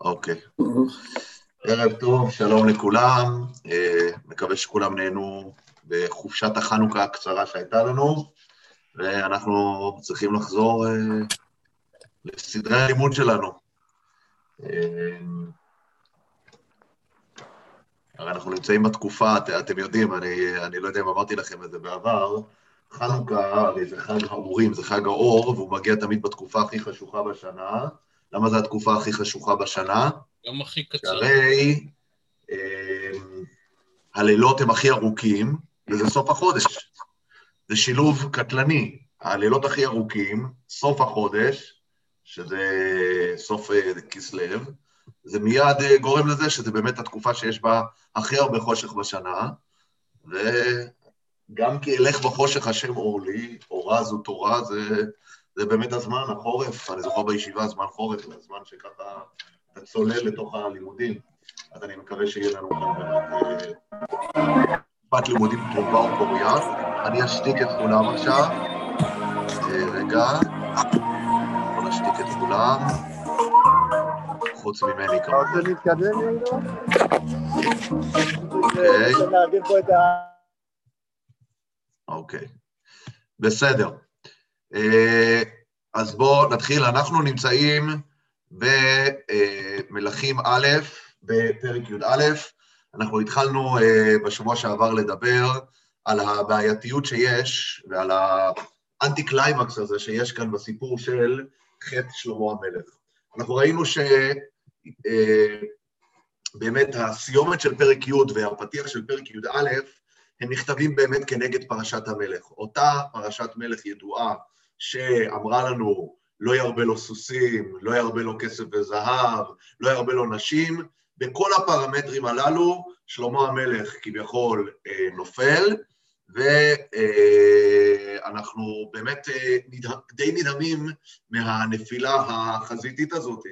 אוקיי. ערב טוב, שלום לכולם. אה, מקווה שכולם נהנו בחופשת החנוכה הקצרה שהייתה לנו, ואנחנו צריכים לחזור אה, לסדרי הלימוד שלנו. אה, הרי אנחנו נמצאים בתקופה, את, אתם יודעים, אני, אני לא יודע אם אמרתי לכם את זה בעבר, חנוכה הרי זה חג האורים, זה חג האור, והוא מגיע תמיד בתקופה הכי חשוכה בשנה. למה זו התקופה הכי חשוכה בשנה? גם הכי קצר. שהרי אה, הלילות הם הכי ארוכים, וזה סוף החודש. זה שילוב קטלני. הלילות הכי ארוכים, סוף החודש, שזה סוף אה, כסלו, זה מיד אה, גורם לזה שזה באמת התקופה שיש בה הכי הרבה חושך בשנה, וגם כי אלך בחושך השם אור לי, אורה זו תורה, זה, זה באמת הזמן, החורף, אני זוכר בישיבה, זמן חורף, זה הזמן שככה אתה צולל לתוך הלימודים, אז אני מקווה שיהיה לנו כאן אה, תקופת לימודים טובה ופוריה. אני אשתיק את כולם עכשיו. רגע, בוא נשתיק את כולם. חוץ ממני אתה כמובן. רוצה להתקדם? אוקיי. אוקיי, בסדר. אה, אז בואו נתחיל. אנחנו נמצאים במלכים א', בפרק י"א. אנחנו התחלנו אה, בשבוע שעבר לדבר על הבעייתיות שיש ועל האנטי קליימקס הזה שיש כאן בסיפור של חטא שלמה המלך. אנחנו ראינו שבאמת הסיומת של פרק י' והפתיח של פרק י"א הם נכתבים באמת כנגד פרשת המלך. אותה פרשת מלך ידועה שאמרה לנו, לא ירבה לו סוסים, לא ירבה לו כסף וזהב, לא ירבה לו נשים, בכל הפרמטרים הללו, שלמה המלך כביכול אה, נופל, ואנחנו באמת אה, די נדהמים מהנפילה החזיתית הזאת.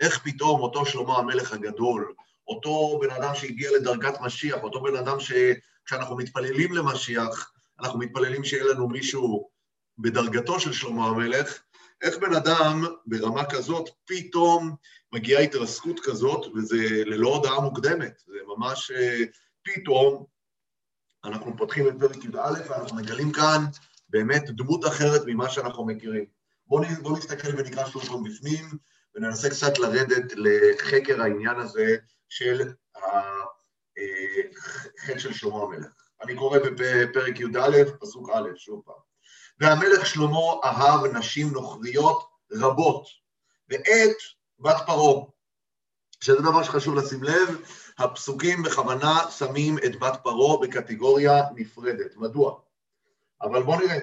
איך פתאום אותו שלמה המלך הגדול, אותו בן אדם שהגיע לדרגת משיח, אותו בן אדם שכשאנחנו מתפללים למשיח, אנחנו מתפללים שיהיה לנו מישהו בדרגתו של שלמה המלך, איך בן אדם ברמה כזאת פתאום מגיעה התרסקות כזאת, וזה ללא הודעה מוקדמת, זה ממש אה, פתאום, אנחנו פותחים את פרק י"א ואנחנו מגלים כאן באמת דמות אחרת ממה שאנחנו מכירים. בואו בוא נסתכל ונקרא שוב פעם בפנים, וננסה קצת לרדת לחקר העניין הזה של החטא של שלמה המלך. אני קורא בפרק י"א, פסוק א', שוב פעם. והמלך שלמה אהב נשים נוכריות רבות, ואת בת פרעה, שזה דבר שחשוב לשים לב, הפסוקים בכוונה שמים את בת פרעה בקטגוריה נפרדת. מדוע? אבל בואו נראה.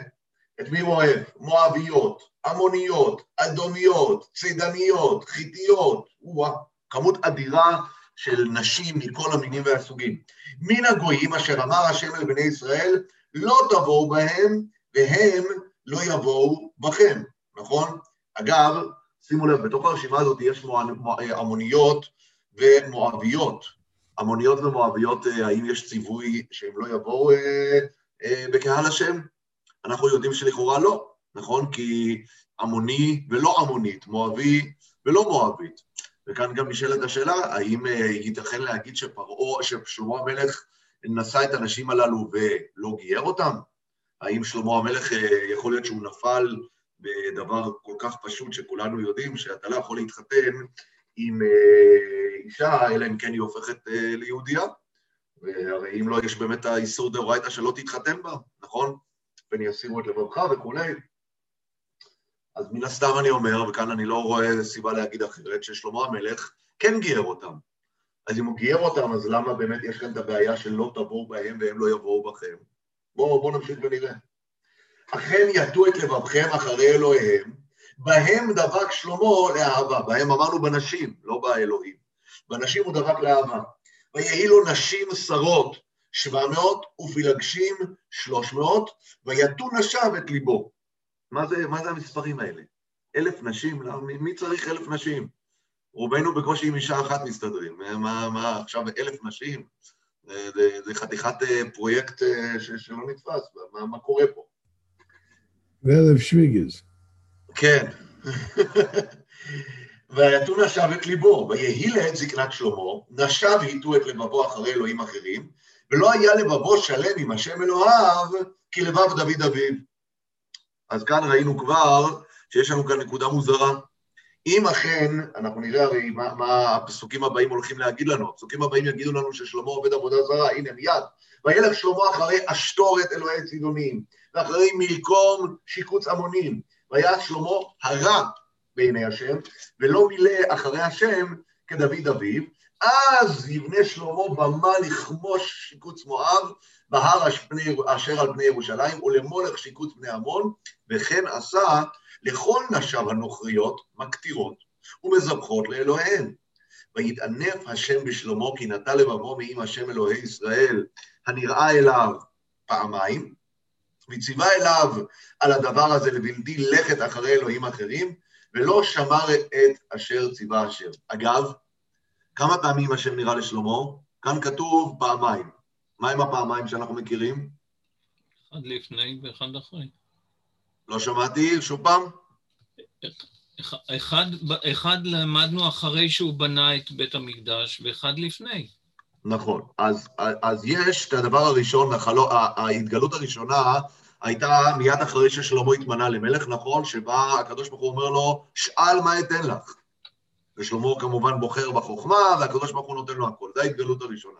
את מי הוא אוהב? מואביות, עמוניות, אדומיות, צידניות, חיתיות, וואה, כמות אדירה של נשים מכל המינים והסוגים. מן הגויים אשר אמר השם אל בני ישראל, לא תבואו בהם, והם לא יבואו בכם, נכון? אגב, שימו לב, בתוך הרשימה הזאת יש עמוניות ומואביות. עמוניות ומואביות, האם יש ציווי שהם לא יבואו אה, אה, בקהל השם? אנחנו יודעים שלכאורה לא, נכון? כי עמוני ולא עמונית, מואבי ולא מואבית. וכאן גם נשאלת השאלה, האם ייתכן להגיד שפרעה, ששלמה המלך נשא את הנשים הללו ולא גייר אותם? האם שלמה המלך יכול להיות שהוא נפל בדבר כל כך פשוט שכולנו יודעים שאתה לא יכול להתחתן עם אישה, אלא אם כן היא הופכת ליהודייה? והרי אם לא, יש באמת האיסור דאורייתא שלא תתחתן בה, נכון? פן יסירו את לבבך וכולי. אז מן הסתם אני אומר, וכאן אני לא רואה סיבה להגיד אחרת, ששלמה המלך כן גייר אותם. אז אם הוא גייר אותם, אז למה באמת יש כאן את הבעיה של לא תבואו בהם והם לא יבואו בכם? בואו בוא נמשיך ונראה. אכן יטו את לבבכם אחרי אלוהיהם, בהם דבק שלמה לאהבה, בהם אמרנו בנשים, לא באלוהים. בנשים הוא דבק לאהבה. ויהי לו נשים שרות, שבע מאות, ופילגשים שלוש מאות, ויטו נשיו את ליבו. מה זה, מה זה המספרים האלה? אלף נשים? מי צריך אלף נשים? רובנו בקושי עם אישה אחת מסתדרים. מה, מה עכשיו אלף נשים? זה, זה, חתיכת אה, פרויקט אה, ש, שלא נתפס, מה, מה קורה פה? וערב שוויגז. כן. ויתון נשב את ליבו, ויהי לעת זקנת שלמה, נשב והטו את לבבו אחרי אלוהים אחרים, ולא היה לבבו שלם עם השם אלוהיו, כי לבב דוד אביו. אז כאן ראינו כבר שיש לנו כאן נקודה מוזרה. אם אכן, אנחנו נראה הרי מה, מה הפסוקים הבאים הולכים להגיד לנו, הפסוקים הבאים יגידו לנו ששלמה עובד עבודה זרה, הנה מיד. וילך שלמה אחרי אשתורת אלוהי צידונים, ואחרי מלקום שיקוץ המונים, והיה שלמה הרע בעיני השם, ולא מילא אחרי השם כדוד אביו, אז יבנה שלמה במה לכמוש שיקוץ מואב, בהר אשר על פני ירושלים, ולמולך שיקוץ בני עמון, וכן עשה לכל נשיו הנוכריות מקטירות ומזבחות לאלוהיהן. ויתענף השם בשלמה, כי נטה לבבו מעם השם אלוהי ישראל, הנראה אליו פעמיים, וציווה אליו על הדבר הזה לבלתי לכת אחרי אלוהים אחרים, ולא שמר את אשר ציווה השם. אגב, כמה פעמים השם נראה לשלמה? כאן כתוב פעמיים. מהם הפעמיים שאנחנו מכירים? אחד לפני ואחד אחרי. לא שמעתי, שוב פעם? אחד, אחד למדנו אחרי שהוא בנה את בית המקדש, ואחד לפני. נכון. אז, אז יש את הדבר הראשון, החלו, ההתגלות הראשונה הייתה מיד אחרי ששלמה התמנה למלך, נכון? שבה הקדוש ברוך הוא אומר לו, שאל מה אתן לך. ושלמה כמובן בוחר בחוכמה, והקדוש ברוך הוא נותן לו הכל. זו ההתגלות הראשונה.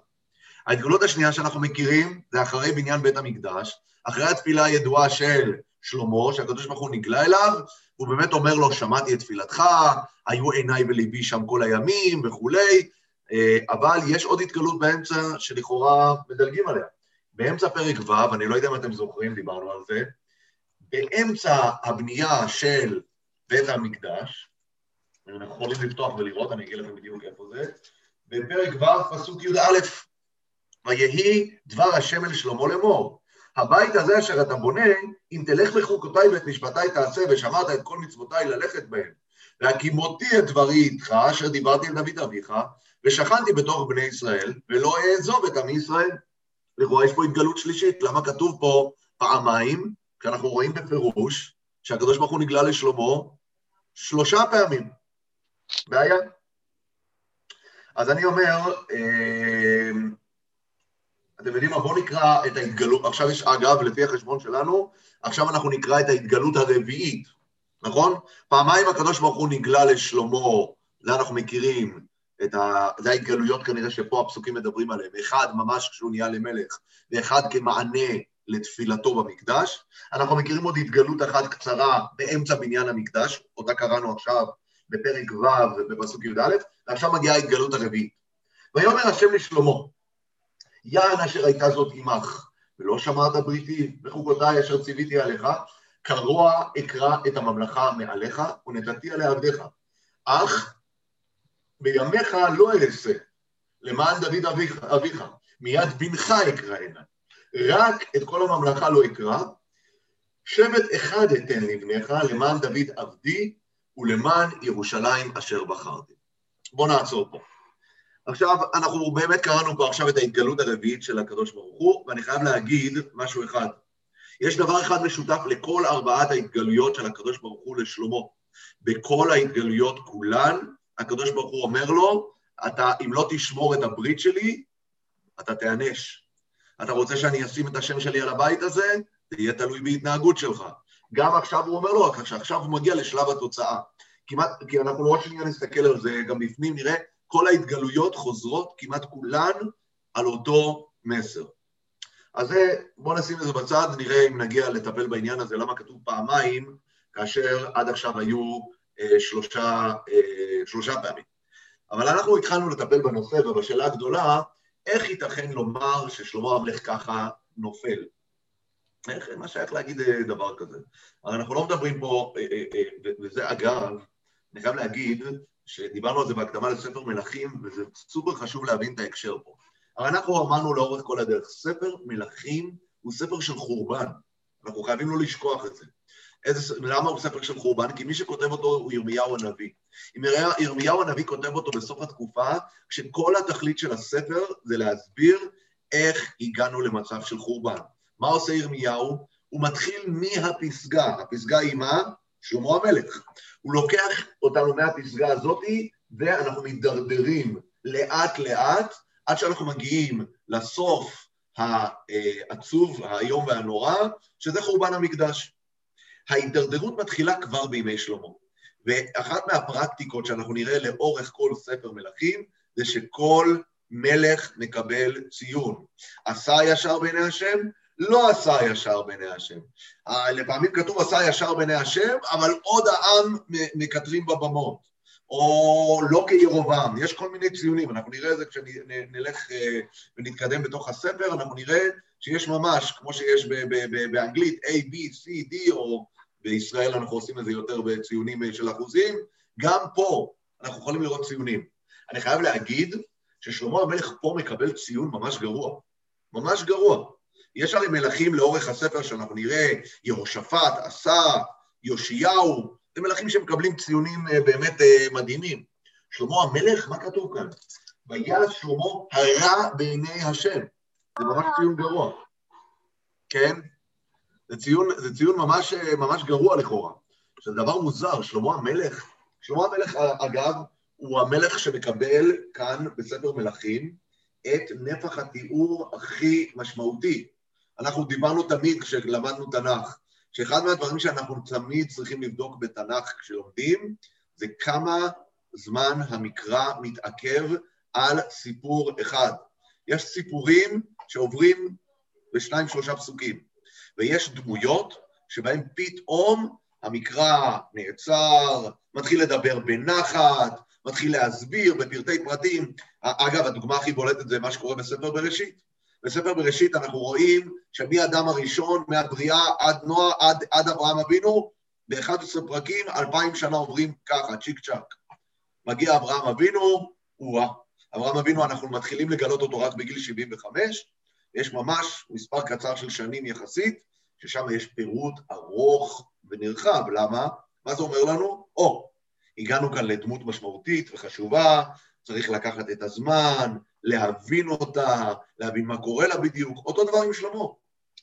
ההתגלות השנייה שאנחנו מכירים, זה אחרי בניין בית המקדש, אחרי התפילה הידועה של שלמה, שהקדוש ברוך הוא נגלה אליו, הוא באמת אומר לו, שמעתי את תפילתך, היו עיניי וליבי שם כל הימים וכולי, אבל יש עוד התגלות באמצע שלכאורה מדלגים עליה. באמצע פרק ו', אני לא יודע אם אתם זוכרים, דיברנו על זה, באמצע הבנייה של בית המקדש, אנחנו יכולים לפתוח ולראות, אני אגיד לכם בדיוק איפה זה, בפרק ו', פסוק י"א, ויהי דבר השם אל שלמה לאמור, הבית הזה אשר אתה בונה, אם תלך בחוקותיי ואת משפטיי תעשה, ושמרת את כל מצוותיי ללכת בהם, והקימותי את דברי איתך, אשר דיברתי אל דוד אביך, ושכנתי בתוך בני ישראל, ולא אעזוב את עמי ישראל. לכאורה יש פה התגלות שלישית, למה כתוב פה פעמיים, כשאנחנו רואים בפירוש שהקדוש ברוך הוא נגלה לשלמה שלושה פעמים. בעיה. אז אני אומר, אה, אתם יודעים מה? בואו נקרא את ההתגלות, עכשיו יש, אגב, לפי החשבון שלנו, עכשיו אנחנו נקרא את ההתגלות הרביעית, נכון? פעמיים הקדוש ברוך הוא נגלה לשלמה, זה אנחנו מכירים, את ה... זה ההתגלויות כנראה שפה הפסוקים מדברים עליהם, אחד ממש כשהוא נהיה למלך, ואחד כמענה לתפילתו במקדש. אנחנו מכירים עוד התגלות אחת קצרה באמצע בניין המקדש, אותה קראנו עכשיו בפרק ו' ובפסוק י"א, ועכשיו מגיעה ההתגלות הרביעית. ויאמר השם לשלמה, יען אשר הייתה זאת עמך, ולא שמרת בריתי בחוקותיי אשר ציוויתי עליך, קרוע אקרא את הממלכה מעליך, ונתתי עליה עבדיך. אך בימיך לא אעשה, למען דוד אביך, אביך, מיד בנך אקראנה. רק את כל הממלכה לא אקרא, שבט אחד אתן לבניך, למען דוד עבדי, ולמען ירושלים אשר בחרתי. בואו נעצור פה. עכשיו, אנחנו באמת קראנו פה עכשיו את ההתגלות הרביעית של הקדוש ברוך הוא, ואני חייב להגיד משהו אחד. יש דבר אחד משותף לכל ארבעת ההתגלויות של הקדוש ברוך הוא לשלמה. בכל ההתגלויות כולן, הקדוש ברוך הוא אומר לו, אתה, אם לא תשמור את הברית שלי, אתה תיענש. אתה רוצה שאני אשים את השם שלי על הבית הזה? תהיה תלוי בהתנהגות שלך. גם עכשיו הוא אומר לו, רק שעכשיו הוא מגיע לשלב התוצאה. כמעט, כי אנחנו לא רק שניה נסתכל על זה, גם בפנים נראה כל ההתגלויות חוזרות כמעט כולן על אותו מסר. אז זה, בואו נשים את זה בצד, נראה אם נגיע לטפל בעניין הזה, למה כתוב פעמיים, כאשר עד עכשיו היו שלושה, אה, שלושה פעמים. אבל אנחנו התחלנו לטפל בנושא, ובשאלה הגדולה, איך ייתכן לומר ששלמה המלך ככה נופל? איך, מה שייך להגיד אה, דבר כזה? הרי אנחנו לא מדברים פה, אה, אה, וזה אגב, אני חייב להגיד שדיברנו על זה בהקדמה לספר מלכים, וזה סופר חשוב להבין את ההקשר פה. אבל אנחנו אמרנו לאורך כל הדרך, ספר מלכים הוא ספר של חורבן, אנחנו חייבים לא לשכוח את זה. איזה, למה הוא ספר של חורבן? כי מי שכותב אותו הוא ירמיהו הנביא. ירמיהו, הנביא כותב אותו בסוף התקופה, כשכל התכלית של הספר זה להסביר איך הגענו למצב של חורבן. מה עושה ירמיהו? הוא מתחיל מהפסגה. הפסגה היא מה? שלמה המלך. הוא לוקח אותנו מהפסגה הזאתי, ואנחנו מידרדרים לאט-לאט, עד שאנחנו מגיעים לסוף העצוב, האיום והנורא, שזה חורבן המקדש. ההידרדרות מתחילה כבר בימי שלמה. ואחת מהפרקטיקות שאנחנו נראה לאורך כל ספר מלכים, זה שכל מלך מקבל ציון. עשה ישר בעיני השם, לא עשה ישר בעיני השם. לפעמים כתוב עשה ישר בעיני השם, אבל עוד העם מקטרים בבמות. או לא כירובעם, יש כל מיני ציונים, אנחנו נראה את זה כשנלך ונתקדם בתוך הספר, אנחנו נראה שיש ממש, כמו שיש באנגלית, A, B, C, D, או בישראל אנחנו עושים את זה יותר בציונים של אחוזים, גם פה אנחנו יכולים לראות ציונים. אני חייב להגיד ששלמה המלך פה מקבל ציון ממש גרוע, ממש גרוע. יש הרי מלכים לאורך הספר שאנחנו נראה, יהושפט, עשה, יאשיהו, זה מלכים שמקבלים ציונים באמת מדהימים. שלמה המלך, מה כתוב כאן? ויעש שלמה הרע בעיני השם. זה ממש ציון גרוע, כן? זה ציון, זה ציון ממש, ממש גרוע לכאורה. זה דבר מוזר, שלמה המלך, שלמה המלך, אגב, הוא המלך שמקבל כאן בספר מלכים את נפח התיאור הכי משמעותי. אנחנו דיברנו תמיד כשלמדנו תנ"ך, שאחד מהדברים שאנחנו תמיד צריכים לבדוק בתנ"ך כשלומדים, זה כמה זמן המקרא מתעכב על סיפור אחד. יש סיפורים שעוברים בשניים שלושה פסוקים, ויש דמויות שבהן פתאום המקרא נעצר, מתחיל לדבר בנחת, מתחיל להסביר בפרטי פרטים. אגב, הדוגמה הכי בולטת זה מה שקורה בספר בראשית. בספר בראשית אנחנו רואים שמאדם הראשון, מהבריאה עד נועה, עד, עד אברהם אבינו, ב-11 פרקים, אלפיים שנה עוברים ככה, צ'יק צ'אק. מגיע אברהם אבינו, וואה. אברהם אבינו, אנחנו מתחילים לגלות אותו רק בגיל 75, יש ממש מספר קצר של שנים יחסית, ששם יש פירוט ארוך ונרחב. למה? מה זה אומר לנו? או, הגענו כאן לדמות משמעותית וחשובה, צריך לקחת את הזמן, להבין אותה, להבין מה קורה לה בדיוק. אותו דבר עם שלמה.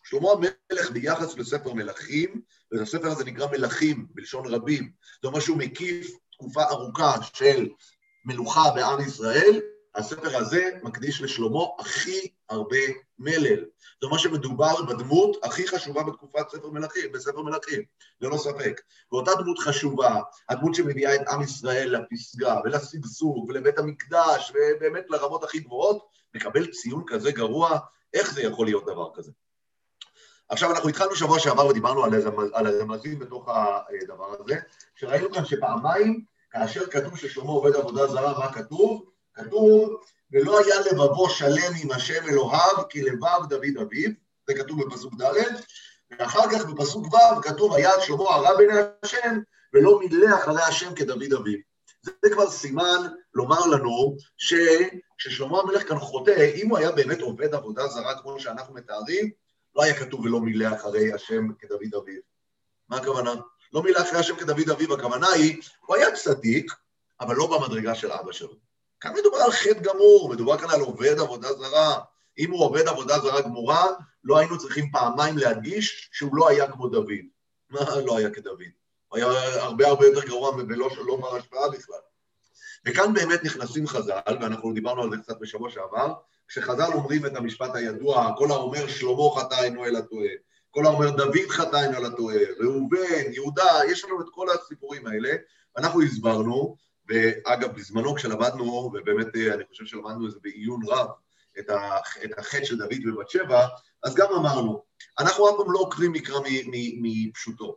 שלמה המלך ביחס לספר מלכים, והספר הזה נקרא מלכים, בלשון רבים. זה אומר שהוא מקיף תקופה ארוכה של מלוכה בעם ישראל, הספר הזה מקדיש לשלמה הכי הרבה מלל. זאת אומרת שמדובר בדמות הכי חשובה בתקופת ספר מלכים, בספר מלכים, ללא ספק. ואותה דמות חשובה, הדמות שמביאה את עם ישראל לפסגה ולשגשוג ולבית המקדש ובאמת לרמות הכי גבוהות, מקבל ציון כזה גרוע, איך זה יכול להיות דבר כזה? עכשיו, אנחנו התחלנו שבוע שעבר ודיברנו על, הרמז, על הרמזים בתוך הדבר הזה, שראינו כאן שפעמיים, כאשר כתוב ששלמה עובד עבודה זרה, מה כתוב? כתוב, ולא היה לבבו שלם עם השם אלוהיו, כי לבב דוד אביו, זה כתוב בפסוק ד', ואחר כך בפסוק ו' כתוב, היה שלמה הרע בעיני השם, ולא מילא אחרי השם כדוד אביו. זה כבר סימן לומר לנו שכששלמה המלך כאן חוטא, אם הוא היה באמת עובד עבודה זרה כמו שאנחנו מתארים, לא היה כתוב ולא מילא אחרי השם כדוד אביו. מה הכוונה? לא מילא אחרי השם כדוד אביו, הכוונה היא, הוא היה צדיק, אבל לא במדרגה של אבא שלו. כאן מדובר על חטא גמור, מדובר כאן על עובד עבודה זרה. אם הוא עובד עבודה זרה גמורה, לא היינו צריכים פעמיים להדגיש שהוא לא היה כמו דוד. לא היה כדוד? הוא היה הרבה הרבה יותר גרוע ולא לא בר השפעה בכלל. וכאן באמת נכנסים חז"ל, ואנחנו דיברנו על זה קצת בשבוע שעבר, כשחז"ל אומרים את המשפט הידוע, כל האומר שלמה חטא אינו אלא טועה, כל האומר דוד חטא אינו אלא טועה, ראובן, יהודה, יש לנו את כל הסיפורים האלה, אנחנו הסברנו, ואגב, בזמנו כשלמדנו, ובאמת אני חושב שלמדנו את זה בעיון רב, את, החטא של דוד בבת שבע, אז גם אמרנו, אנחנו אף פעם לא עוקרים מקרא מפשוטו.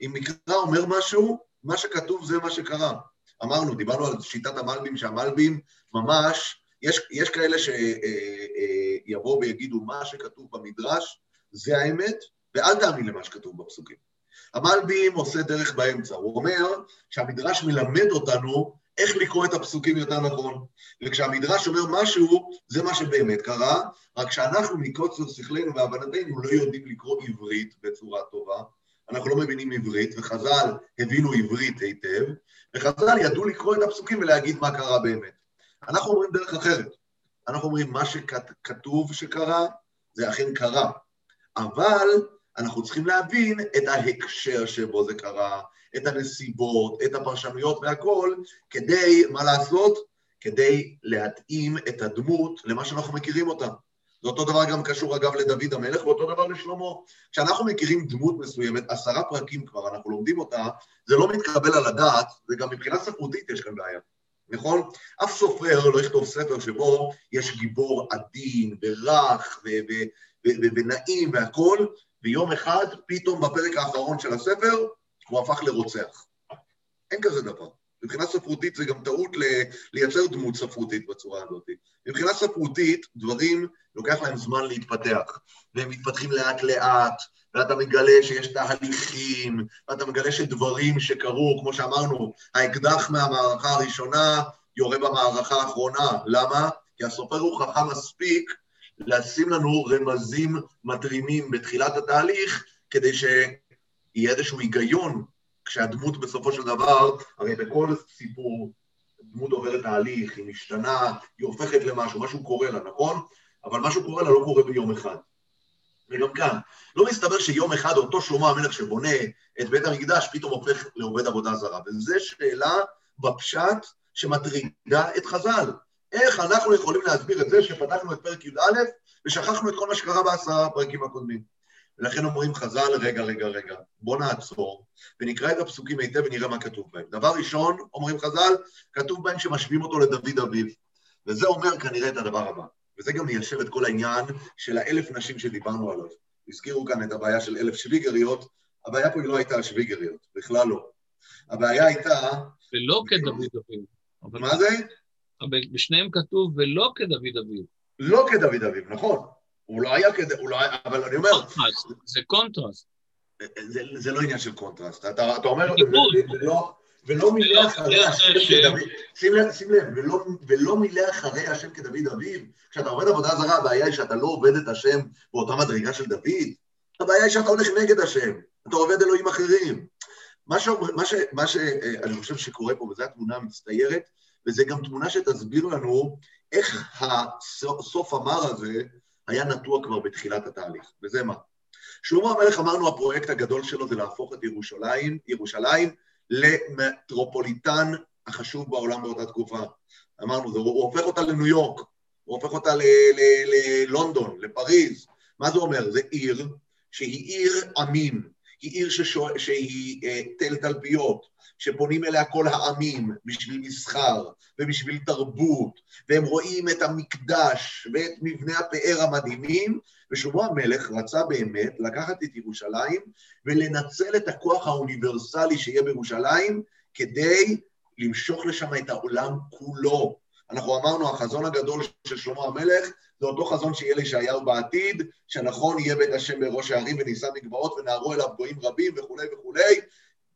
אם מקרא אומר משהו, מה שכתוב זה מה שקרה. אמרנו, דיברנו על שיטת המלבים, שהמלבים ממש, יש, יש כאלה שיבואו ויגידו מה שכתוב במדרש, זה האמת, ואל תאמין למה שכתוב בפסוקים. המלבים עושה דרך באמצע, הוא אומר שהמדרש מלמד אותנו איך לקרוא את הפסוקים יותר נכון. וכשהמדרש אומר משהו, זה מה שבאמת קרה, רק שאנחנו מקוצר שכלנו והבנתנו לא יודעים לקרוא עברית בצורה טובה, אנחנו לא מבינים עברית, וחז"ל הבינו עברית היטב, וחז"ל ידעו לקרוא את הפסוקים ולהגיד מה קרה באמת. אנחנו אומרים דרך אחרת. אנחנו אומרים, מה שכתוב שקרה, זה אכן קרה. אבל אנחנו צריכים להבין את ההקשר שבו זה קרה, את הנסיבות, את הפרשנויות והכל, כדי, מה לעשות? כדי להתאים את הדמות למה שאנחנו מכירים אותה. זה אותו דבר גם קשור אגב לדוד המלך, ואותו דבר לשלמה. כשאנחנו מכירים דמות מסוימת, עשרה פרקים כבר, אנחנו לומדים אותה, זה לא מתקבל על הדעת, וגם מבחינה ספרותית יש כאן בעיה, נכון? אף סופר לא יכתוב ספר שבו יש גיבור עדין ורך ונעים והכול, ויום אחד, פתאום בפרק האחרון של הספר, הוא הפך לרוצח. אין כזה דבר. מבחינה ספרותית זה גם טעות לייצר דמות ספרותית בצורה הזאת. מבחינה ספרותית, דברים, לוקח להם זמן להתפתח, והם מתפתחים לאט-לאט, ואתה מגלה שיש תהליכים, ואתה מגלה שדברים שקרו, כמו שאמרנו, האקדח מהמערכה הראשונה יורה במערכה האחרונה. למה? כי הסופר הוא חכם מספיק לשים לנו רמזים מתרימים בתחילת התהליך, כדי שיהיה איזשהו היגיון כשהדמות בסופו של דבר, הרי בכל סיפור דמות עוברת תהליך, היא משתנה, היא הופכת למשהו, משהו קורה לה, נכון? אבל משהו קורה לה לא קורה ביום אחד. וגם כאן, לא מסתבר שיום אחד אותו שלמה המלך שבונה את בית המקדש פתאום הופך לעובד עבודה זרה. וזו שאלה בפשט שמטרידה את חז"ל. איך אנחנו יכולים להסביר את זה שפתחנו את פרק י"א ושכחנו את כל מה שקרה בעשרה הפרקים הקודמים? ולכן אומרים חז"ל, רגע, רגע, רגע, בוא נעצור ונקרא את הפסוקים היטב ונראה מה כתוב בהם. דבר ראשון, אומרים חז"ל, כתוב בהם שמשווים אותו לדוד אביו. וזה אומר כנראה את הדבר הבא. וזה גם מיישב את כל העניין של האלף נשים שדיברנו עליו. הזכירו כאן את הבעיה של אלף שוויגריות, הבעיה פה היא לא הייתה השוויגריות, בכלל לא. הבעיה הייתה... ולא כדוד אביו. מה זה? בשניהם כתוב ולא כדוד אביו. לא כדוד אביו, נכון. הוא לא היה כדי, הוא לא היה, אבל אני אומר... זה קונטרסט. זה, זה לא עניין של קונטרסט. אתה, אתה אומר, ולא, ולא מילא אחרי השם כדוד, שים לב, שים לב, ולא, ולא מילא אחרי השם כדוד אביו. כשאתה עובד עבודה זרה, הבעיה היא שאתה לא עובד את השם באותה מדרגה של דוד. הבעיה היא שאתה הולך נגד השם, אתה עובד אלוהים אחרים. מה, שאומר, מה, ש, מה שאני חושב שקורה פה, וזו התמונה המצטיירת, וזו גם תמונה שתסביר לנו איך הסוף המר הזה היה נטוע כבר בתחילת התהליך, וזה מה? שלמה המלך אמרנו, הפרויקט הגדול שלו זה להפוך את ירושלים, ירושלים למטרופוליטן החשוב בעולם באותה תקופה. אמרנו, זה, הוא הופך אותה לניו יורק, הוא הופך אותה ללונדון, לפריז. מה זה אומר? זה עיר שהיא עיר עמים, היא עיר ששו... שהיא אה, תל תלפיות, שפונים אליה כל העמים בשביל מסחר ובשביל תרבות, והם רואים את המקדש ואת מבנה הפאר המדהימים, ושלמה המלך רצה באמת לקחת את ירושלים ולנצל את הכוח האוניברסלי שיהיה בירושלים כדי למשוך לשם את העולם כולו. אנחנו אמרנו, החזון הגדול של שלמה המלך זה אותו חזון שיהיה לישעיהו בעתיד, שנכון יהיה בית השם בראש הערים ונישא מגבעות ונערו אליו גויים רבים וכולי וכולי,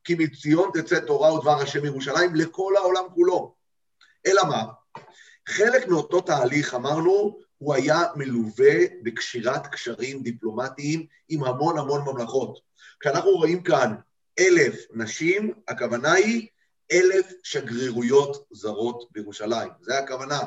כי מציון תצא תורה ודבר השם ירושלים לכל העולם כולו. אלא מה? חלק מאותו תהליך, אמרנו, הוא היה מלווה בקשירת קשרים דיפלומטיים עם המון המון ממלכות. כשאנחנו רואים כאן אלף נשים, הכוונה היא אלף שגרירויות זרות בירושלים. זה הכוונה.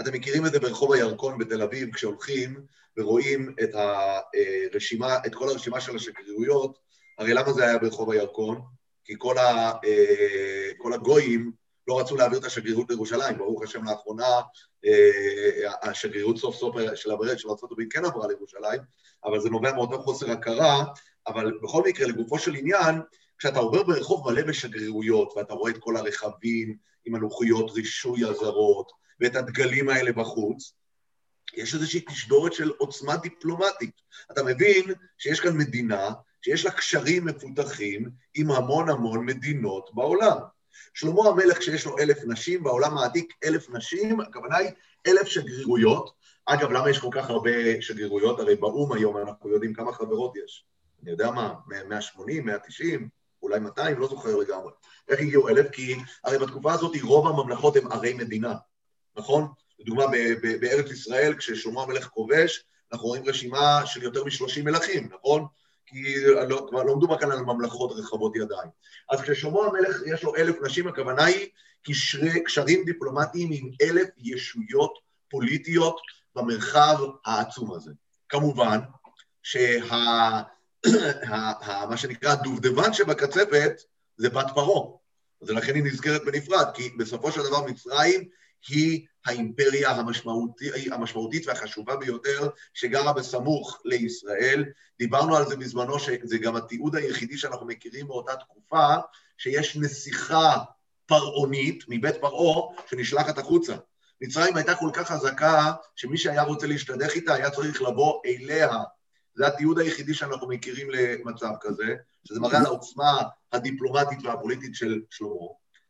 אתם מכירים את זה ברחוב הירקון בתל אביב, כשהולכים ורואים את הרשימה, את כל הרשימה של השגרירויות, הרי למה זה היה ברחוב הירקון? כי כל, ה, אה, כל הגויים לא רצו להעביר את השגרירות לירושלים. ברוך השם, לאחרונה אה, השגרירות סוף סוף של הברד של ארה"ב כן עברה לירושלים, אבל זה נובע מאותו חוסר הכרה. אבל בכל מקרה, לגופו של עניין, כשאתה עובר ברחוב מלא בשגרירויות, ואתה רואה את כל הרכבים עם הלוחיות רישוי הזרות, ואת הדגלים האלה בחוץ, יש איזושהי תשדורת של עוצמה דיפלומטית. אתה מבין שיש כאן מדינה שיש לה קשרים מפותחים עם המון המון מדינות בעולם. שלמה המלך, שיש לו אלף נשים, בעולם העתיק אלף נשים, הכוונה היא אלף שגרירויות. אגב, למה יש כל כך הרבה שגרירויות? הרי באו"ם היום אנחנו יודעים כמה חברות יש. אני יודע מה, 180, 190, אולי 200, לא זוכר לגמרי. איך הגיעו אלף? כי הרי בתקופה הזאת רוב הממלכות הן ערי מדינה, נכון? לדוגמה, בארץ ישראל, כששלמה המלך כובש, אנחנו רואים רשימה של יותר מ-30 מלכים, נכון? כי לא, כבר לא מדובר כאן על ממלכות רחבות ידיים. אז כששלמה המלך יש לו אלף נשים, הכוונה היא קשרי, קשרים דיפלומטיים עם אלף ישויות פוליטיות במרחב העצום הזה. כמובן שה... ה- ה- מה שנקרא הדובדבן שבקצפת זה בת פרעה. אז לכן היא נזכרת בנפרד, כי בסופו של דבר מצרים היא האימפריה המשמעותי, המשמעותית והחשובה ביותר שגרה בסמוך לישראל. דיברנו על זה בזמנו, שזה גם התיעוד היחידי שאנחנו מכירים מאותה תקופה, שיש נסיכה פרעונית מבית פרעה שנשלחת החוצה. מצרים הייתה כל כך חזקה, שמי שהיה רוצה להשתדך איתה היה צריך לבוא אליה. זה התיעוד היחידי שאנחנו מכירים למצב כזה, שזה מראה על העוצמה הדיפלומטית והפוליטית של שלמה.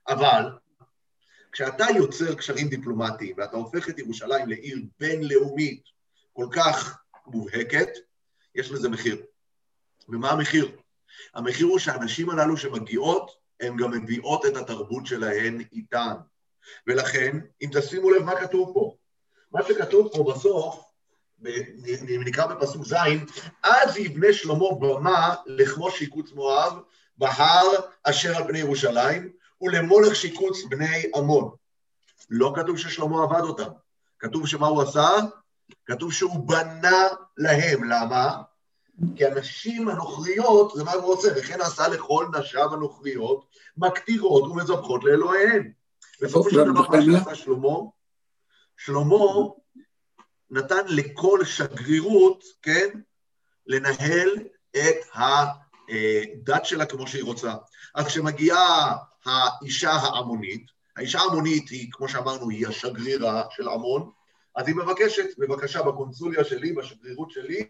אבל כשאתה יוצר קשרים דיפלומטיים ואתה הופך את ירושלים לעיר בינלאומית כל כך מובהקת, יש לזה מחיר. ומה המחיר? המחיר הוא שהנשים הללו שמגיעות, הן גם מביאות את התרבות שלהן איתן. ולכן, אם תשימו לב מה כתוב פה, מה שכתוב פה בסוף, נקרא בפסוק ז', אז יבנה שלמה במה לכמו שיקוץ מואב, בהר אשר על פני ירושלים, ולמולך שיקוץ בני עמון. לא כתוב ששלמה עבד אותם, כתוב שמה הוא עשה? כתוב שהוא בנה להם, למה? כי הנשים הנוכריות, זה מה הוא עושה, וכן עשה לכל נשיו הנוכריות, מקטירות ומזבחות לאלוהיהן. בסופו של דבר, מה שעשה שלמה, שלמה נתן לכל שגרירות, כן, לנהל את הדת שלה כמו שהיא רוצה. אז כשמגיעה האישה העמונית, האישה העמונית היא, כמו שאמרנו, היא השגרירה של עמון, אז היא מבקשת, בבקשה, בקונסוליה שלי, בשגרירות שלי,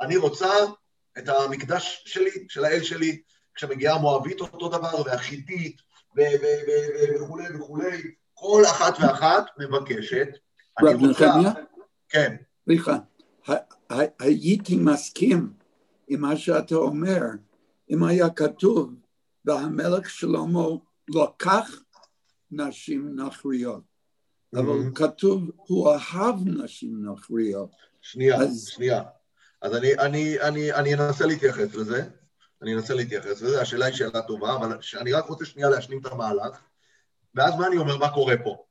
אני רוצה את המקדש שלי, של האל שלי, כשמגיעה המואבית אותו דבר, והחיתית, וכולי וכולי, כל אחת ואחת מבקשת. רב נחמיה? כן. סליחה, הייתי מסכים עם מה שאתה אומר, אם היה כתוב, והמלך שלמה לקח נשים נכריות, אבל כתוב, הוא אהב נשים נכריות. שנייה, שנייה. אז אני, אני, אני, אני אנסה להתייחס לזה, אני אנסה להתייחס לזה, השאלה היא שאלה טובה, אבל אני רק רוצה שנייה להשלים את המהלך, ואז מה אני אומר, מה קורה פה?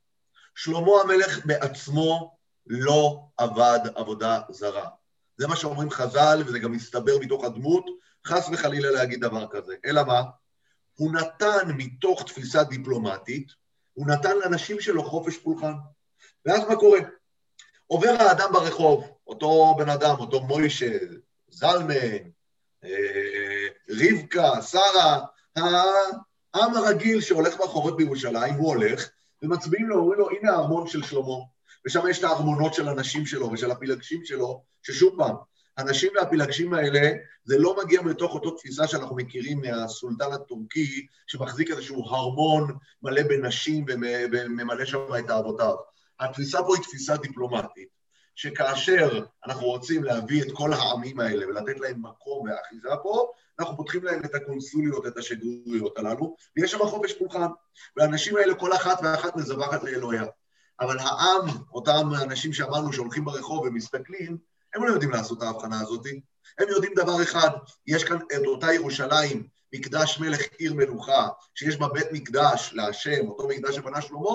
שלמה המלך בעצמו לא עבד עבודה זרה. זה מה שאומרים חז"ל, וזה גם מסתבר מתוך הדמות, חס וחלילה להגיד דבר כזה. אלא מה? הוא נתן מתוך תפיסה דיפלומטית, הוא נתן לאנשים שלו חופש פולחן. ואז מה קורה? עובר האדם ברחוב, אותו בן אדם, אותו מוישה, זלמן, רבקה, שרה, העם הרגיל שהולך ברחובות בירושלים, הוא הולך, ומצביעים לו, אומרים לו, הנה הארמון של שלמה. ושם יש את הארמונות של הנשים שלו ושל הפילגשים שלו, ששוב פעם, הנשים והפילגשים האלה, זה לא מגיע מתוך אותו תפיסה שאנחנו מכירים מהסולטן הטורקי, שמחזיק איזשהו הרמון מלא בנשים וממלא שם את אהבותיו. התפיסה פה היא תפיסה דיפלומטית, שכאשר אנחנו רוצים להביא את כל העמים האלה ולתת להם מקום ואחיזה פה, אנחנו פותחים להם את הקונסוליות, את השגרירויות הללו, ויש שם חופש פולחן. והאנשים האלה, כל אחת ואחת מזווחת לאלוהיה. אבל העם, אותם אנשים שאמרנו שהולכים ברחוב ומסתכלים, הם לא יודעים לעשות את ההבחנה הזאת. הם יודעים דבר אחד, יש כאן את אותה ירושלים, מקדש מלך עיר מלוכה, שיש בה בית מקדש להשם, אותו מקדש שבנה שלמה,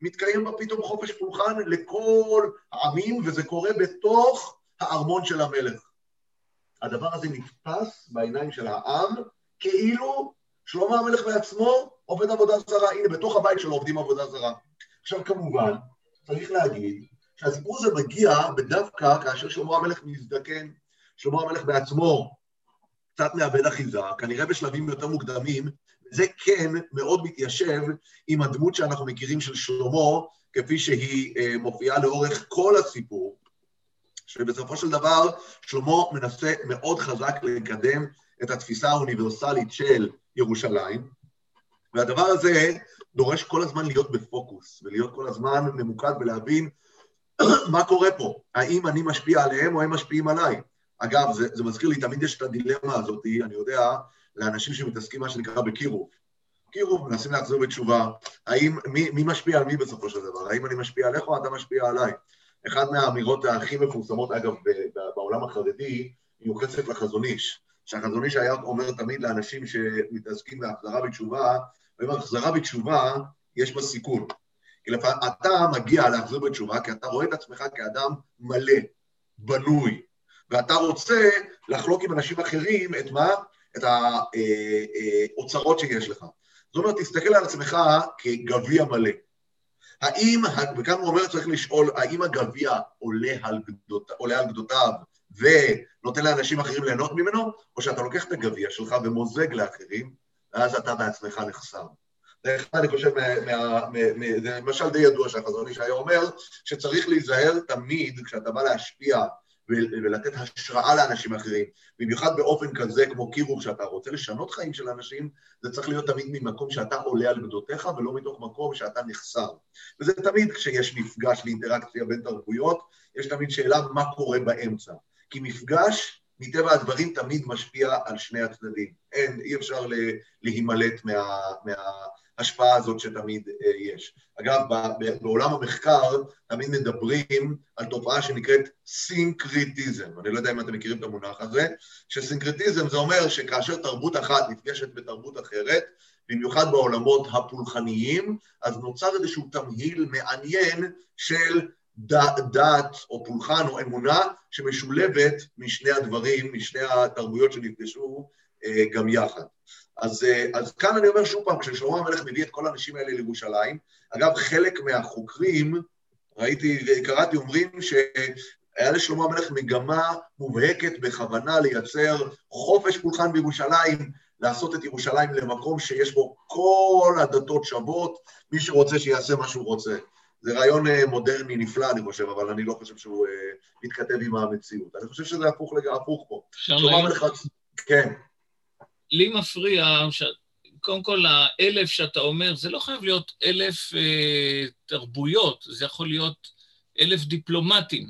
מתקיים בה פתאום חופש פולחן לכל העמים, וזה קורה בתוך הארמון של המלך. הדבר הזה נתפס בעיניים של העם כאילו שלמה המלך בעצמו עובד עבודה זרה. הנה, בתוך הבית שלו עובדים עבודה זרה. עכשיו כמובן, צריך להגיד שהסיפור הזה מגיע בדווקא כאשר שלמה המלך מזדקן, שלמה המלך בעצמו קצת מאבד אחיזה, כנראה בשלבים יותר מוקדמים, זה כן מאוד מתיישב עם הדמות שאנחנו מכירים של שלמה, כפי שהיא מופיעה לאורך כל הסיפור, שבסופו של דבר שלמה מנסה מאוד חזק לקדם את התפיסה האוניברסלית של ירושלים, והדבר הזה דורש כל הזמן להיות בפוקוס, ולהיות כל הזמן ממוקד ולהבין מה קורה פה, האם אני משפיע עליהם או הם משפיעים עליי. אגב, זה, זה מזכיר לי, תמיד יש את הדילמה הזאת, אני יודע, לאנשים שמתעסקים מה שנקרא בקירוב. קירוב, מנסים לחזור בתשובה, האם, מי, מי משפיע על מי בסופו של דבר? האם אני משפיע עליך או אתה משפיע עליי? אחת מהאמירות הכי מפורסמות, אגב, בעולם החרדי, מיוחסת לחזון איש. שהחזון איש היה אומר תמיד לאנשים שמתעסקים בהחזרה בתשובה, אומר, החזרה בתשובה, יש בה סיכון. לפ... אתה מגיע להחזיר בתשובה כי אתה רואה את עצמך כאדם מלא, בנוי, ואתה רוצה לחלוק עם אנשים אחרים את מה? את האוצרות שיש לך. זאת אומרת, תסתכל על עצמך כגביע מלא. האם, וכאן הוא אומר, צריך לשאול, האם הגביע עולה על, גדות, עולה על גדותיו ונותן לאנשים אחרים ליהנות ממנו, או שאתה לוקח את הגביע שלך ומוזג לאחרים, ואז אתה בעצמך נחסר. זה אחד, אני חושב, זה למשל די ידוע שהחזון איש היה אומר, שצריך להיזהר תמיד כשאתה בא להשפיע ולתת השראה לאנשים אחרים, במיוחד באופן כזה כמו קירוב, שאתה רוצה לשנות חיים של אנשים, זה צריך להיות תמיד ממקום שאתה עולה על גדותיך ולא מתוך מקום שאתה נחסר. וזה תמיד כשיש מפגש ואינטראקציה בין תרבויות, יש תמיד שאלה מה קורה באמצע. כי מפגש, מטבע הדברים, תמיד משפיע על שני הצדדים. אין, אי אפשר להימלט מה... מה ההשפעה הזאת שתמיד יש. אגב, בעולם המחקר תמיד מדברים על תופעה שנקראת סינקריטיזם. אני לא יודע אם אתם מכירים את המונח הזה, שסינקריטיזם זה אומר שכאשר תרבות אחת נפגשת בתרבות אחרת, במיוחד בעולמות הפולחניים, אז נוצר איזשהו תמהיל מעניין של דת או פולחן או אמונה שמשולבת משני הדברים, משני התרבויות שנפגשו גם יחד. אז, אז כאן אני אומר שוב פעם, כששלמה המלך מביא את כל האנשים האלה לירושלים, אגב, חלק מהחוקרים, ראיתי, קראתי, אומרים שהיה לשלמה המלך מגמה מובהקת בכוונה לייצר חופש פולחן בירושלים, לעשות את ירושלים למקום שיש בו כל הדתות שוות, מי שרוצה שיעשה מה שהוא רוצה. זה רעיון מודרני נפלא, אני חושב, אבל אני לא חושב שהוא מתכתב עם המציאות. אני חושב שזה הפוך לגמרי, הפוך פה. שלמה המלך... כן. לי מפריע, ש... קודם כל, האלף שאתה אומר, זה לא חייב להיות אלף אה, תרבויות, זה יכול להיות אלף דיפלומטים.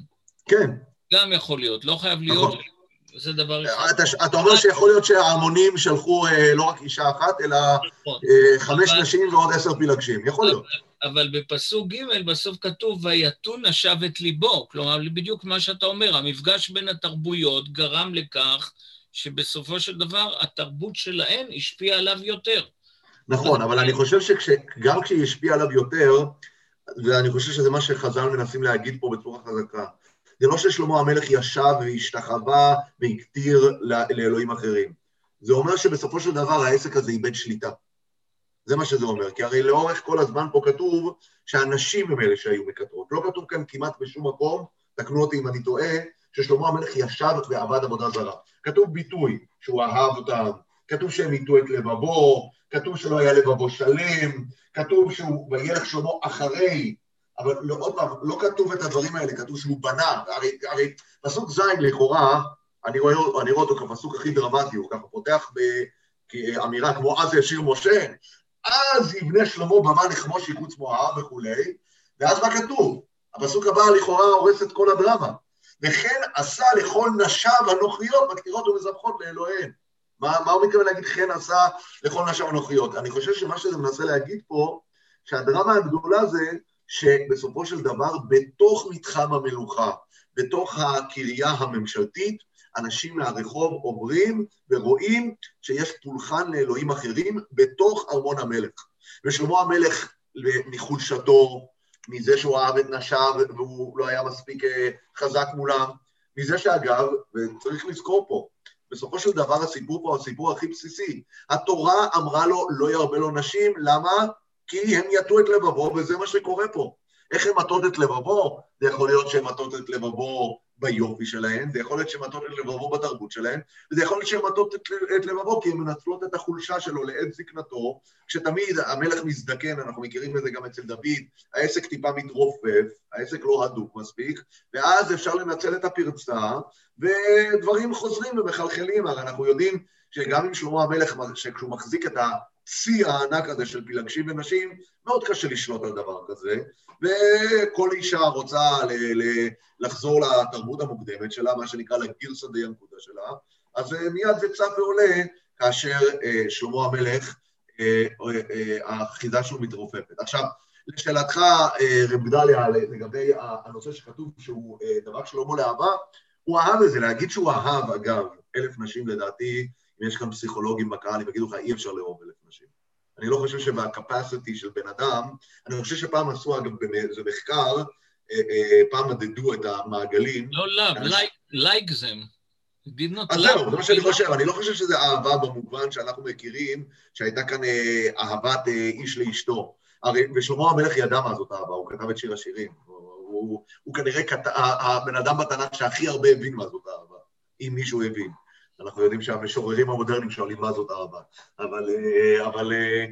כן. גם יכול להיות, לא חייב להיות, נכון. זה דבר אחד. אתה, אתה אומר שיכול להיות שההמונים שלחו אה, לא רק אישה אחת, אלא נכון. אה, חמש אבל... נשים ועוד עשר פילגשים, יכול להיות. אבל, אבל בפסוק ג' בסוף כתוב, ויתון נשב את ליבו, כלומר, בדיוק מה שאתה אומר, המפגש בין התרבויות גרם לכך שבסופו של דבר התרבות שלהן השפיעה עליו יותר. נכון, אבל אני חושב שגם כשהיא השפיעה עליו יותר, ואני חושב שזה מה שחז"ל מנסים להגיד פה בצורה חזקה, זה לא ששלמה המלך ישב והשתחווה והקטיר לאלוהים אחרים. זה אומר שבסופו של דבר העסק הזה איבד שליטה. זה מה שזה אומר, כי הרי לאורך כל הזמן פה כתוב שהנשים הם אלה שהיו מקטרות. לא כתוב כאן כמעט בשום מקום, תקנו אותי אם אני טועה, ששלמה המלך ישב ועבד עבודה זרה. כתוב ביטוי שהוא אהב אותם, כתוב שהם הטו את לבבו, כתוב שלא היה לבבו שלם, כתוב שהוא וילך שלמה אחרי, אבל לא, עוד פעם, לא כתוב את הדברים האלה, כתוב שהוא בנה, הרי, הרי פסוק ז' לכאורה, אני רואה, אני רואה אותו כפסוק הכי דרמטי, הוא ככה פותח באמירה כמו אז ישיר משה, אז יבנה שלמה במה לכמוש יקוץ מואב וכולי, ואז מה כתוב? הפסוק הבא לכאורה הורס את כל הדרמה. וכן עשה לכל נשיו הנוכריות מקטירות ומזבחות לאלוהיהן. מה, מה הוא מתכוון להגיד כן עשה לכל נשיו הנוכריות? אני חושב שמה שזה מנסה להגיד פה, שהדרמה הגדולה זה שבסופו של דבר בתוך מתחם המלוכה, בתוך הקריה הממשלתית, אנשים מהרחוב עוברים ורואים שיש פולחן לאלוהים אחרים בתוך ארמון המלך. ושלמה המלך, מחולשתו, מזה שהוא אהב את נשיו והוא לא היה מספיק חזק מולם, מזה שאגב, וצריך לזכור פה, בסופו של דבר הסיפור פה הוא הסיפור הכי בסיסי. התורה אמרה לו לא ירבה לו נשים, למה? כי הם יטו את לבבו וזה מה שקורה פה. איך הם מטות את לבבו? זה יכול להיות שהם מטות את לבבו ביופי שלהן, זה יכול להיות שהן מטות את לבבו בתרבות שלהן, וזה יכול להיות שהן מטות את, את לבבו כי הן מנצלות את החולשה שלו לעת זקנתו, כשתמיד המלך מזדקן, אנחנו מכירים את זה גם אצל דוד, העסק טיפה מתרופף, העסק לא הדוק מספיק, ואז אפשר לנצל את הפרצה, ודברים חוזרים ומחלחלים, הרי אנחנו יודעים שגם עם שלמה המלך, כשהוא מחזיק את הצי הענק הזה של פילגשים ונשים, מאוד קשה לשלוט על דבר כזה, וכל אישה רוצה ל- ל- לחזור לתרבות המוקדמת שלה, מה שנקרא לגירסא דיאנקותא שלה, אז מיד זה צף ועולה כאשר אה, שלמה המלך, אה, אה, האחיזה שלו מתרופפת. עכשיו, לשאלתך, אה, רב גדליה, לגבי הנושא שכתוב שהוא אה, דבר שלמה לאהבה, הוא אהב את זה, להגיד שהוא אהב, אגב, אלף נשים, לדעתי, אם יש כאן פסיכולוגים בקהל, הם יגידו לך, אי אפשר לאהוב אלף נשים. אני לא חושב שבקפסיטי של בן אדם, אני חושב שפעם עשו, אגב, באיזה מחקר, אה, אה, פעם מדדו את המעגלים. לא love, אנשים- like, like them. did not אז. זהו, זה מה שאני חושב, אני לא חושב שזה אהבה במובן שאנחנו מכירים, שהייתה כאן אה, אהבת אה, איש לאשתו. הרי, ושלמה המלך ידע מה זאת אהבה, הוא כתב את שיר השירים. הוא, כנראה הבן אדם בתנ"ך שהכי הרבה הבין מה זאת אהבה, אם מישהו הבין. אנחנו יודעים שהמשוררים המודרניים שואלים מה זאת אהבה. אבל, אה, אבל אה,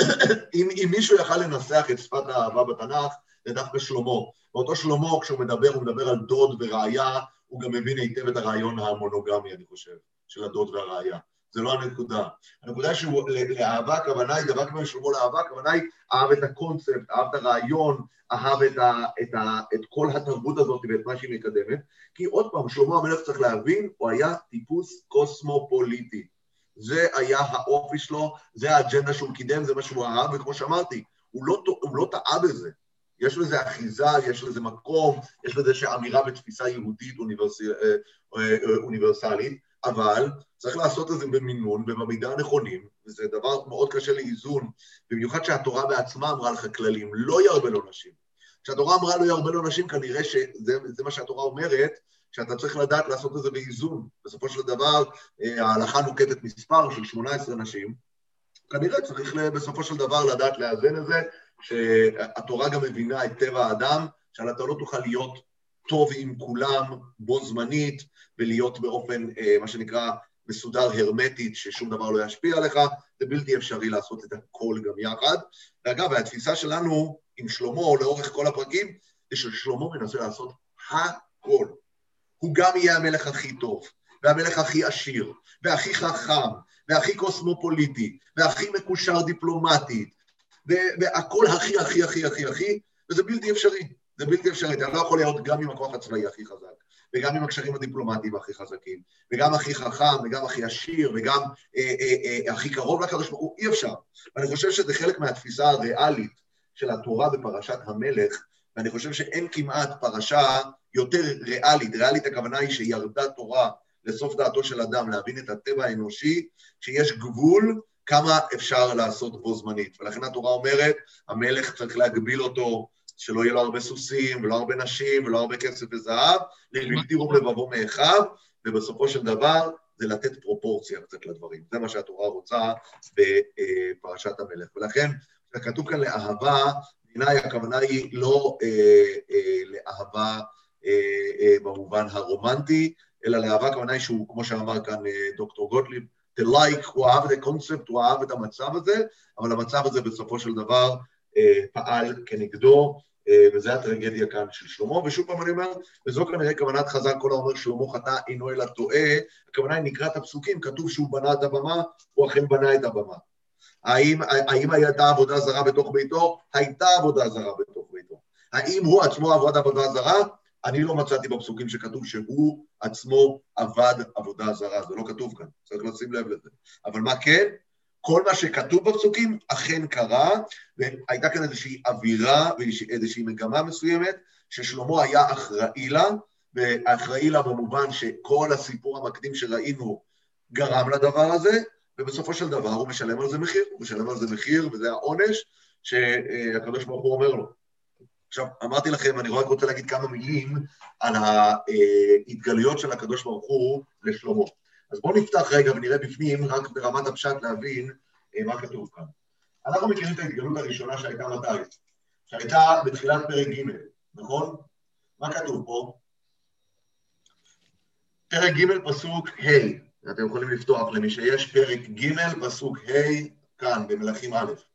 אם, אם מישהו יכל לנסח את שפת האהבה בתנ"ך, זה דווקא שלמה. ואותו שלמה, כשהוא מדבר, הוא מדבר על דוד ורעיה, הוא גם מבין היטב את הרעיון המונוגמי, אני חושב, של הדוד והרעיה. זה לא הנקודה. הנקודה שלאהבה הכוונה היא, דבר כמו שלמה לאהבה, הכוונה היא אהב את הקונספט, אהב את הרעיון, אהב את, ה, את, ה, את כל התרבות הזאת ואת מה שהיא מקדמת. כי עוד פעם, שלמה המלך צריך להבין, הוא היה טיפוס קוסמופוליטי. זה היה האופי שלו, זה האג'נדה שהוא קידם, זה מה שהוא אהב, וכמו שאמרתי, הוא לא, הוא לא טעה בזה. יש לזה אחיזה, יש לזה מקום, יש לזה שאמירה ותפיסה יהודית אוניברס... אה, אה, אוניברסלית, אבל צריך לעשות את זה במינון ובמידה הנכונים, וזה דבר מאוד קשה לאיזון, במיוחד שהתורה בעצמה אמרה לך כללים, לא ירבה לו נשים. כשהתורה אמרה לא ירבה לו נשים, כנראה שזה זה מה שהתורה אומרת, שאתה צריך לדעת לעשות את זה באיזון. בסופו של דבר, אה, ההלכה נוקטת מספר של 18 נשים, כנראה צריך בסופו של דבר לדעת לאזן את זה, שהתורה גם מבינה את טבע האדם, שאתה לא תוכל להיות טוב עם כולם בו זמנית, ולהיות באופן, אה, מה שנקרא, מסודר הרמטית, ששום דבר לא ישפיע עליך, זה בלתי אפשרי לעשות את הכל גם יחד. ואגב, התפיסה שלנו עם שלמה לאורך כל הפרקים, זה ששלמה מנסה לעשות הכל. הוא גם יהיה המלך הכי טוב, והמלך הכי עשיר, והכי חכם, והכי קוסמופוליטי, והכי מקושר דיפלומטית, והכל הכי, הכי, הכי, הכי, הכי, וזה בלתי אפשרי. זה בלתי אפשרי, אתה לא יכול להיות גם עם הכוח הצבאי הכי חזק, וגם עם הקשרים הדיפלומטיים הכי חזקים, וגם הכי חכם, וגם הכי עשיר, וגם אה, אה, אה, הכי קרוב לקדוש ברוך הוא, אי אפשר. ואני חושב שזה חלק מהתפיסה הריאלית של התורה בפרשת המלך, ואני חושב שאין כמעט פרשה יותר ריאלית, ריאלית הכוונה היא שירדה תורה לסוף דעתו של אדם, להבין את הטבע האנושי, שיש גבול כמה אפשר לעשות בו זמנית. ולכן התורה אומרת, המלך צריך להגביל אותו, שלא יהיה לו הרבה סוסים, ולא הרבה נשים, ולא הרבה כסף וזהב, לבלתי רוב לבבו מאחיו, ובסופו של דבר זה לתת פרופורציה קצת לדברים. זה מה שהתורה רוצה בפרשת המלך. ולכן, כתוב כאן לאהבה, בעיניי הכוונה היא לא אה, אה, לאהבה אה, אה, במובן הרומנטי, אלא לאהבה הכוונה היא שהוא, כמו שאמר כאן אה, דוקטור גוטליב, like, הוא אהב את הקונספט, הוא אהב את המצב הזה, אבל המצב הזה בסופו של דבר אה, פעל כנגדו, אה, וזו הטרגדיה כאן של שלמה, ושוב פעם אני אומר, וזו כנראה כוונת חז"ל, כל האומר שלמה חטא אינו אלא טועה, הכוונה היא נקראת הפסוקים, כתוב שהוא בנה את הבמה, הוא אכן בנה את הבמה. האם, האם הייתה עבודה זרה בתוך ביתו? הייתה עבודה זרה בתוך ביתו. האם הוא עצמו עבד עבודה זרה? אני לא מצאתי בפסוקים שכתוב שהוא עצמו עבד עבודה זרה, זה לא כתוב כאן, צריך לשים לב לזה. אבל מה כן? כל מה שכתוב בפסוקים אכן קרה, והייתה כאן איזושהי אווירה ואיזושהי מגמה מסוימת, ששלמה היה אחראי לה, ואחראי לה במובן שכל הסיפור המקדים שראינו גרם לדבר הזה, ובסופו של דבר הוא משלם על זה מחיר, הוא משלם על זה מחיר, וזה העונש שהקדוש ברוך הוא אומר לו. עכשיו, אמרתי לכם, אני רק רוצה להגיד כמה מילים על ההתגלויות של הקדוש ברוך הוא לשלמה. אז בואו נפתח רגע ונראה בפנים, רק ברמת הפשט להבין מה כתוב כאן. אנחנו מכירים את ההתגלות הראשונה שהייתה מתי? שהייתה בתחילת פרק ג', נכון? מה כתוב פה? פרק ג' פסוק ה', אתם יכולים לפתוח למי שיש פרק ג' פסוק ה' כאן במלכים א'.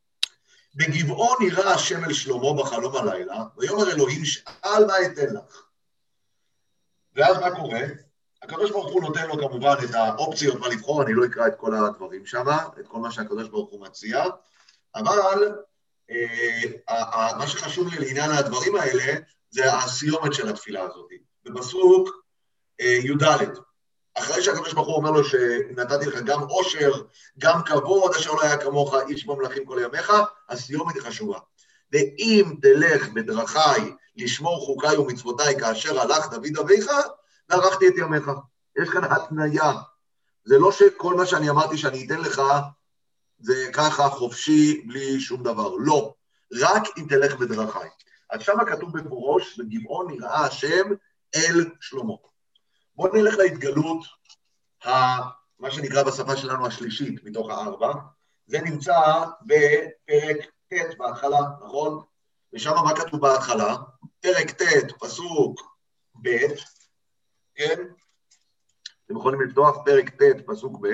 בגבעון נראה השם אל שלמה בחלום הלילה, ויאמר אלוהים שאל מה אתן לך. ואז מה קורה? הקדוש ברוך הוא נותן לו כמובן את האופציות מה לבחור, אני לא אקרא את כל הדברים שם, את כל מה שהקדוש ברוך הוא מציע, אבל אה, מה שחשוב לי לעניין הדברים האלה, זה הסיומת של התפילה הזאת. בפסוק אה, י"ד, אחרי שהקדוש ברוך הוא אומר לו שנתתי לך גם עושר, גם כבוד, אשר לא היה כמוך, איש במלכים כל ימיך, הסיומת היא חשובה. ואם תלך בדרכיי לשמור חוקיי ומצוותיי כאשר הלך דוד אביך, וערכתי את ימיך. יש כאן התניה. זה לא שכל מה שאני אמרתי שאני אתן לך, זה ככה חופשי, בלי שום דבר. לא. רק אם תלך בדרכיי. אז שמה כתוב בפירוש, בגבעון נראה השם אל שלמה. בואו נלך להתגלות, ה, מה שנקרא בשפה שלנו השלישית מתוך הארבע. זה נמצא בפרק ט' בהתחלה, נכון? ושם מה כתוב בהתחלה? פרק ט', פסוק ב', כן? אתם יכולים לפתוח פרק ט', פסוק ב',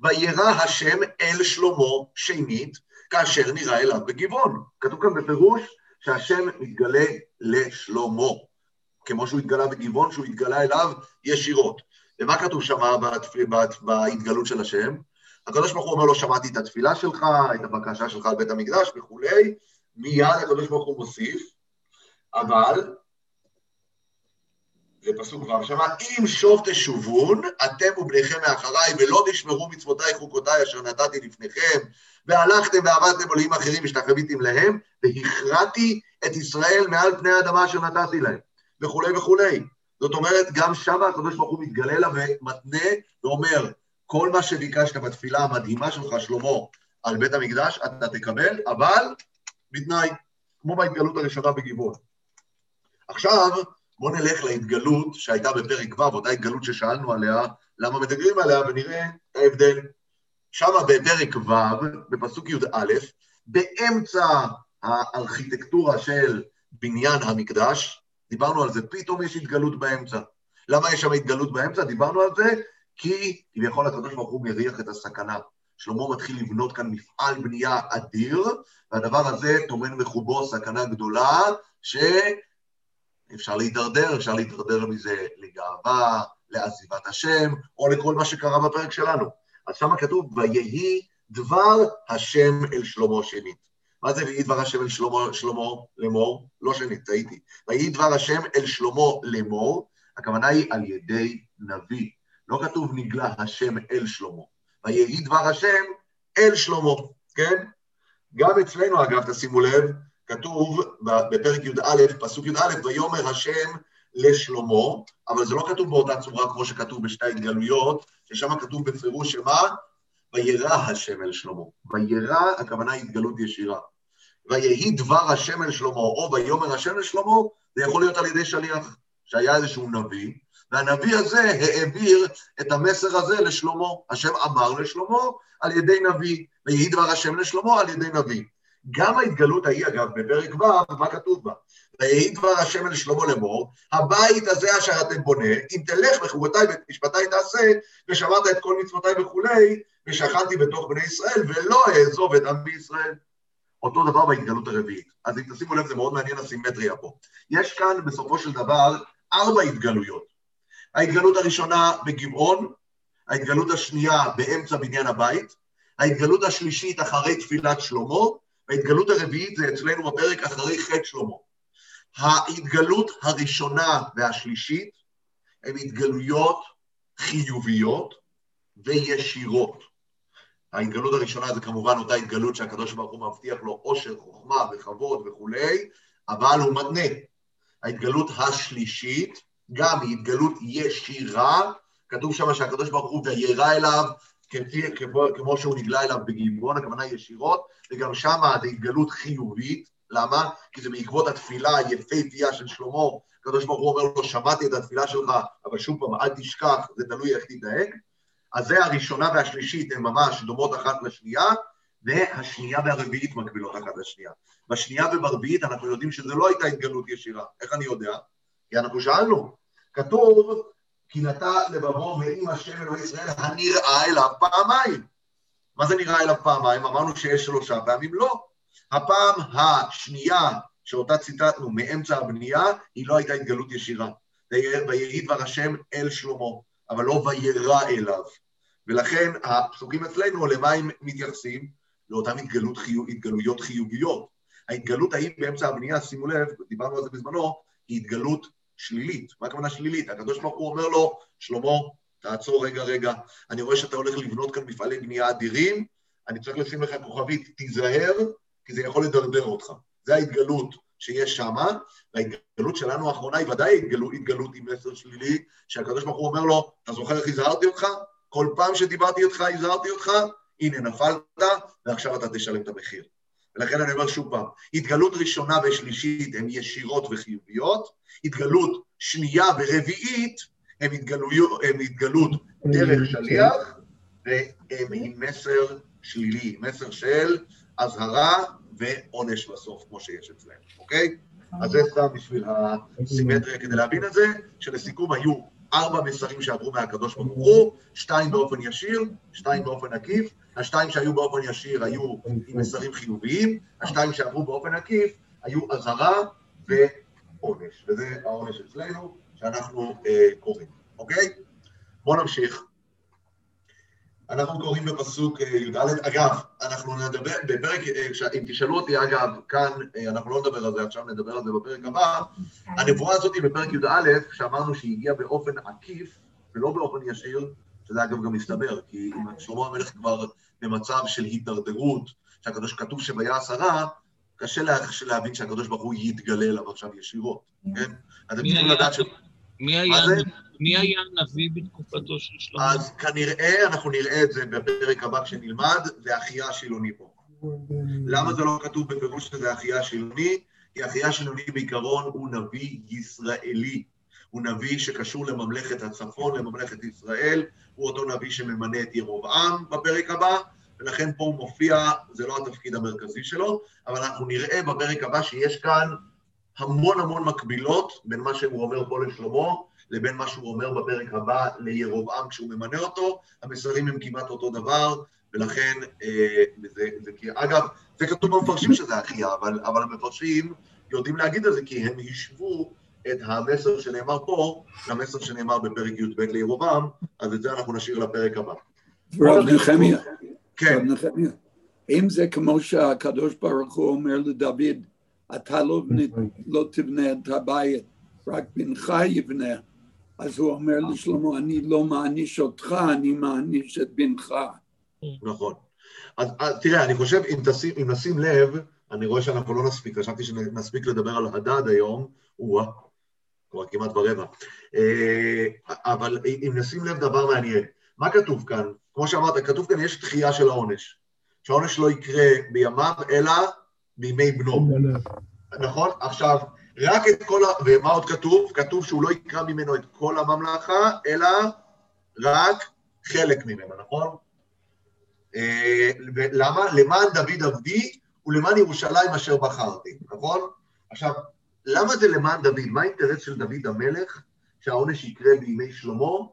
וירא השם אל שלמה שנית, כאשר נראה אליו בגבעון. כתוב כאן בפירוש שהשם מתגלה לשלמה, כמו שהוא התגלה בגבעון, שהוא התגלה אליו ישירות. ומה כתוב שם בהתגלות של השם? הקדוש ברוך הוא אומר לו, שמעתי את התפילה שלך, את הבקשה שלך על בית המקדש וכולי, מיד הקדוש ברוך הוא מוסיף, אבל, זה פסוק ו' שמה, אם שוב תשובון, אתם ובניכם מאחריי, ולא תשמרו מצוותיי חוקותיי אשר נתתי לפניכם, והלכתם ועבדתם עולים אחרים ושתחוויתם להם, והכרעתי את ישראל מעל פני האדמה אשר נתתי להם, וכולי וכולי. זאת אומרת, גם שם הקדוש ברוך הוא מתגלה לה ומתנה ואומר, כל מה שביקשת בתפילה המדהימה שלך, שלמה, על בית המקדש, אתה תקבל, אבל בתנאי, כמו בהתגלות הראשונה בגבעון. עכשיו, בואו נלך להתגלות שהייתה בפרק ו', אותה התגלות ששאלנו עליה, למה מדברים עליה, ונראה את ההבדל. שם בפרק ו', בפסוק י"א, באמצע הארכיטקטורה של בניין המקדש, דיברנו על זה, פתאום יש התגלות באמצע. למה יש שם התגלות באמצע? דיברנו על זה, כי כביכול הקדוש ברוך הוא מריח את הסכנה. שלמה מתחיל לבנות כאן מפעל בנייה אדיר, והדבר הזה טומן מחובו סכנה גדולה, שאפשר להידרדר, אפשר להידרדר מזה לגאווה, לעזיבת השם, או לכל מה שקרה בפרק שלנו. אז שמה כתוב, ויהי דבר השם אל שלמה שנית. מה זה ויהי דבר השם אל שלמה, שלמה לאמור? לא שנית, טעיתי. ויהי דבר השם אל שלמה לאמור, הכוונה היא על ידי נביא. לא כתוב נגלה השם אל שלמה. ויהי דבר השם אל שלמה, כן? גם אצלנו, אגב, תשימו לב, כתוב בפרק י"א, פסוק י"א, ויאמר השם לשלמה, אבל זה לא כתוב באותה צורה כמו שכתוב בשתי ההתגלויות, ששם כתוב בפירוש שמה? וירא השם אל שלמה. וירא, הכוונה התגלות ישירה. ויהי דבר השם אל שלמה, או ויאמר השם אל שלמה, זה יכול להיות על ידי שליח, שהיה איזשהו נביא, והנביא הזה העביר את המסר הזה לשלמה. השם אמר לשלמה על ידי נביא, ויהי דבר השם לשלמה על ידי נביא. גם ההתגלות ההיא, אגב, בפרק ו', מה כתוב בה? ויהי דבר השם אל שלמה לאמור, הבית הזה אשר אתם בונה, אם תלך בחוקותיי ואת משפטיי תעשה, ושמרת את כל מצוותיי וכולי, ושכנתי בתוך בני ישראל, ולא אעזוב את עמי ישראל. אותו דבר בהתגלות הרביעית. אז אם תשימו לב, זה מאוד מעניין הסימטריה פה. יש כאן בסופו של דבר ארבע התגלויות. ההתגלות הראשונה בגבעון, ההתגלות השנייה באמצע בניין הבית, ההתגלות השלישית אחרי תפילת שלמה, וההתגלות הרביעית זה אצלנו בפרק אחרי חטא שלמה. ההתגלות הראשונה והשלישית הן התגלויות חיוביות וישירות. ההתגלות הראשונה זה כמובן אותה התגלות שהקדוש ברוך הוא מבטיח לו עושר, חוכמה וכבוד וכולי, אבל הוא מתנה. ההתגלות השלישית גם היא התגלות ישירה, כתוב שם שהקדוש ברוך הוא וירא אליו כמו, כמו שהוא נגלה אליו בגבעון, הכוונה ישירות, וגם שם זה התגלות חיובית, למה? כי זה בעקבות התפילה היפהפייה של שלמה, הקדוש ברוך הוא אומר לו, שמעתי את התפילה שלך, אבל שוב פעם, אל תשכח, זה תלוי איך תתנהג. אז זה הראשונה והשלישית, הן ממש דומות אחת לשנייה, והשנייה והרביעית מקבילות אחת לשנייה. בשנייה וברביעית אנחנו יודעים שזו לא הייתה התגלות ישירה. איך אני יודע? כי אנחנו שאלנו. כתוב, כי נטע לבבו ועם השם אלוהי ישראל הנראה אליו פעמיים. מה זה נראה אליו פעמיים? אמרנו שיש שלושה פעמים, לא. הפעם השנייה שאותה ציטטנו מאמצע הבנייה, היא לא הייתה התגלות ישירה. ויהי דבר השם אל שלמה, אבל לא וירא אליו. ולכן הפסוקים אצלנו, למה הם מתייחסים? לאותן התגלות התגלויות חיוביות. ההתגלות ההיא באמצע הבנייה, שימו לב, דיברנו על זה בזמנו, היא התגלות שלילית. מה הכוונה שלילית? הקדוש ברוך הוא אומר לו, שלמה, תעצור רגע רגע, אני רואה שאתה הולך לבנות כאן מפעלי בנייה אדירים, אני צריך לשים לך כוכבית, תיזהר, כי זה יכול לדרדר אותך. זה ההתגלות שיש שם, וההתגלות שלנו האחרונה היא ודאי התגלות, התגלות עם מסר שלילי, שהקדוש ברוך הוא אומר לו, אתה זוכר איך הזהרתי אותך? כל פעם שדיברתי איתך, הזהרתי אותך, הנה נפלת, ועכשיו אתה תשלם את המחיר. ולכן אני אומר שוב פעם, התגלות ראשונה ושלישית הן ישירות וחיוביות, התגלות שנייה ורביעית הן התגלויות, הן התגלות דרך שליח, והם עם מסר שלילי, מסר של אזהרה ועונש בסוף, כמו שיש אצלנו, אוקיי? אז זה סתם בשביל הסימטריה כדי להבין את זה, שלסיכום היו ארבע מסרים שעברו מהקדוש ברוך הוא, שתיים באופן ישיר, שתיים באופן עקיף, השתיים שהיו באופן ישיר היו עם מסרים חיוביים, השתיים שעברו באופן עקיף היו אזהרה ועונש, וזה העונש אצלנו שאנחנו אה, קוראים, אוקיי? בואו נמשיך. אנחנו קוראים בפסוק אה, י"ד, אגב, אנחנו נדבר, בפרק, אה, אם תשאלו אותי, אגב, כאן, אה, אנחנו לא נדבר על זה עכשיו, נדבר על זה בפרק הבא, הנבואה הזאת היא בפרק י"א, שאמרנו שהיא הגיעה באופן עקיף ולא באופן ישיר, שזה אגב גם מסתבר, כי אם שלמה המלך כבר במצב של הידרדרות, שהקדוש כתוב שביעש הרע, קשה לה, להבין שהקדוש ברוך הוא יתגלה אליו עכשיו ישירות, כן? אתם צריכים לדעת ש... מי היה, זה? מי היה הנביא בתקופתו של שלמה? אז כנראה, אנחנו נראה את זה בפרק הבא כשנלמד, זה אחיה השילוני פה. למה זה לא כתוב בפירוש שזה אחיה השילוני? כי אחיה השילוני בעיקרון הוא נביא ישראלי. הוא נביא שקשור לממלכת הצפון, לממלכת ישראל, הוא אותו נביא שממנה את ירובעם בפרק הבא, ולכן פה הוא מופיע, זה לא התפקיד המרכזי שלו, אבל אנחנו נראה בפרק הבא שיש כאן המון המון מקבילות בין מה שהוא אומר פה לשלמה לבין מה שהוא אומר בפרק הבא לירובעם כשהוא ממנה אותו, המסרים הם כמעט אותו דבר, ולכן, אה, זה, זה, כי, אגב, זה כתוב במפרשים שזה אחיה, אבל, אבל המפרשים יודעים להגיד את זה כי הם השוו את המסר שנאמר פה למסר שנאמר בפרק י"ב לירובעם, אז את זה אנחנו נשאיר לפרק הבא. רב נחמיה, כן, רב נחמיה, אם זה כמו שהקדוש ברוך הוא אומר לדוד, אתה לא, בנה- לא תבנה את הבית, רק בנך יבנה, אז הוא אומר לשלמה, אני לא מעניש אותך, אני מעניש את בנך. נכון. אז, אז תראה, אני חושב, אם, תשים, אם נשים לב, אני רואה שאנחנו לא נספיק, חשבתי שנספיק לדבר על הדד היום, או כבר כמעט ברבע. אה, אבל אם נשים לב דבר מעניין, מה כתוב כאן? כמו שאמרת, כתוב כאן, יש דחייה של העונש. שהעונש לא יקרה בימיו, אלא בימי בנו. נכון? עכשיו, רק את כל ה... ומה עוד כתוב? כתוב שהוא לא יקרא ממנו את כל הממלכה, אלא רק חלק ממנו, נכון? אה, ולמה? למען דוד עבדי ולמען ירושלים אשר בחרתי, נכון? עכשיו, למה זה למען דוד? מה האינטרס של דוד המלך שהעונש יקרה בימי שלמה?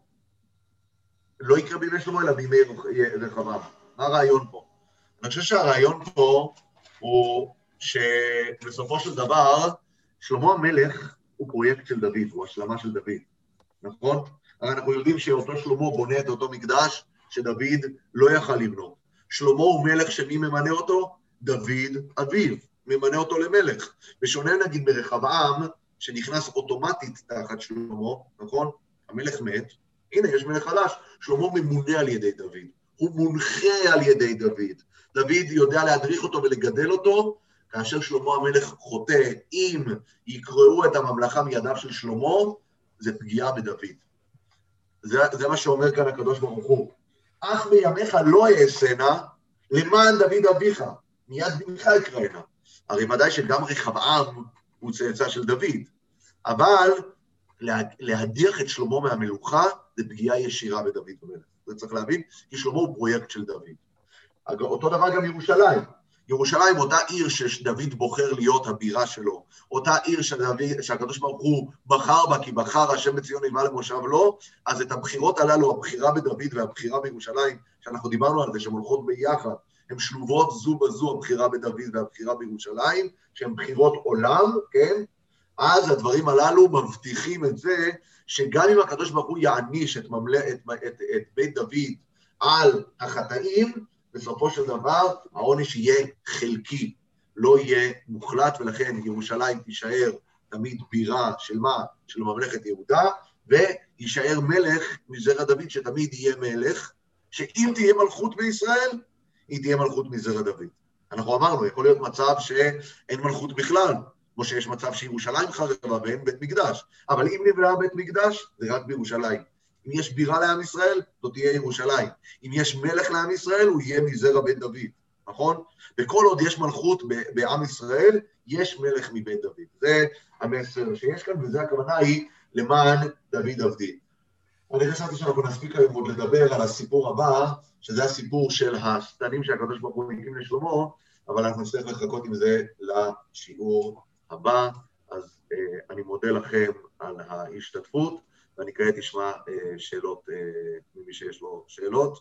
לא יקרה בימי שלמה, אלא בימי רחבעם. מה הרעיון פה? אני חושב שהרעיון פה הוא שבסופו של דבר, שלמה המלך הוא פרויקט של דוד, הוא השלמה של דוד, נכון? הרי אנחנו יודעים שאותו שלמה בונה את אותו מקדש שדוד לא יכל לבנות. שלמה הוא מלך שמי ממנה אותו? דוד אביו, ממנה אותו למלך. בשונה נגיד מרחבעם, שנכנס אוטומטית תחת שלמה, נכון? המלך מת, הנה יש מלך חדש, שלמה ממונה על ידי דוד, הוא מונחה על ידי דוד. דוד יודע להדריך אותו ולגדל אותו, כאשר שלמה המלך חוטא, אם יקראו את הממלכה מידיו של שלמה, זה פגיעה בדוד. זה, זה מה שאומר כאן הקדוש ברוך הוא. אך בימיך לא אעשנה, למען דוד אביך, מיד בנך יקראנה. הרי ודאי שגם רחבעם הוא צאצא של דוד, אבל לה, להדיח את שלמה מהמלוכה זה פגיעה ישירה בדוד המלך. זה צריך להבין, כי שלמה הוא פרויקט של דוד. אותו דבר גם ירושלים. ירושלים, אותה עיר שדוד בוחר להיות הבירה שלו, אותה עיר שהקדוש ברוך הוא בחר בה, כי בחר השם בציון נלווה למושב לו, אז את הבחירות הללו, הבחירה בדוד והבחירה בירושלים, שאנחנו דיברנו על זה, שהן הולכות ביחד, הן שלובות זו בזו, הבחירה בדוד והבחירה בירושלים, שהן בחירות עולם, כן? אז הדברים הללו מבטיחים את זה, שגם אם הקדוש ברוך הוא יעניש את, ממל... את, את, את בית דוד על החטאים, בסופו של דבר העונש יהיה חלקי, לא יהיה מוחלט, ולכן ירושלים תישאר תמיד בירה של מה? של ממלכת יהודה, ויישאר מלך מזרע דוד שתמיד יהיה מלך, שאם תהיה מלכות בישראל, היא תהיה מלכות מזרע דוד. אנחנו אמרנו, יכול להיות מצב שאין מלכות בכלל, כמו שיש מצב שירושלים חרבה ואין בית מקדש, אבל אם נבנה בית מקדש, זה רק בירושלים. אם יש בירה לעם ישראל, זאת תהיה ירושלים. אם יש מלך לעם ישראל, הוא יהיה מזרע בית דוד, נכון? וכל עוד יש מלכות בעם ישראל, יש מלך מבית דוד. זה המסר שיש כאן, וזו הכוונה היא למען דוד עבדי. אני חשבתי שאנחנו נספיק היום עוד לדבר על הסיפור הבא, שזה הסיפור של השטנים שהקדוש ברוך הוא הקים לשלמה, אבל אנחנו נצטרך לחכות עם זה לשיעור הבא. אז אה, אני מודה לכם על ההשתתפות, ואני כעת אשמע אה, שאלות אה, ממי שיש לו שאלות.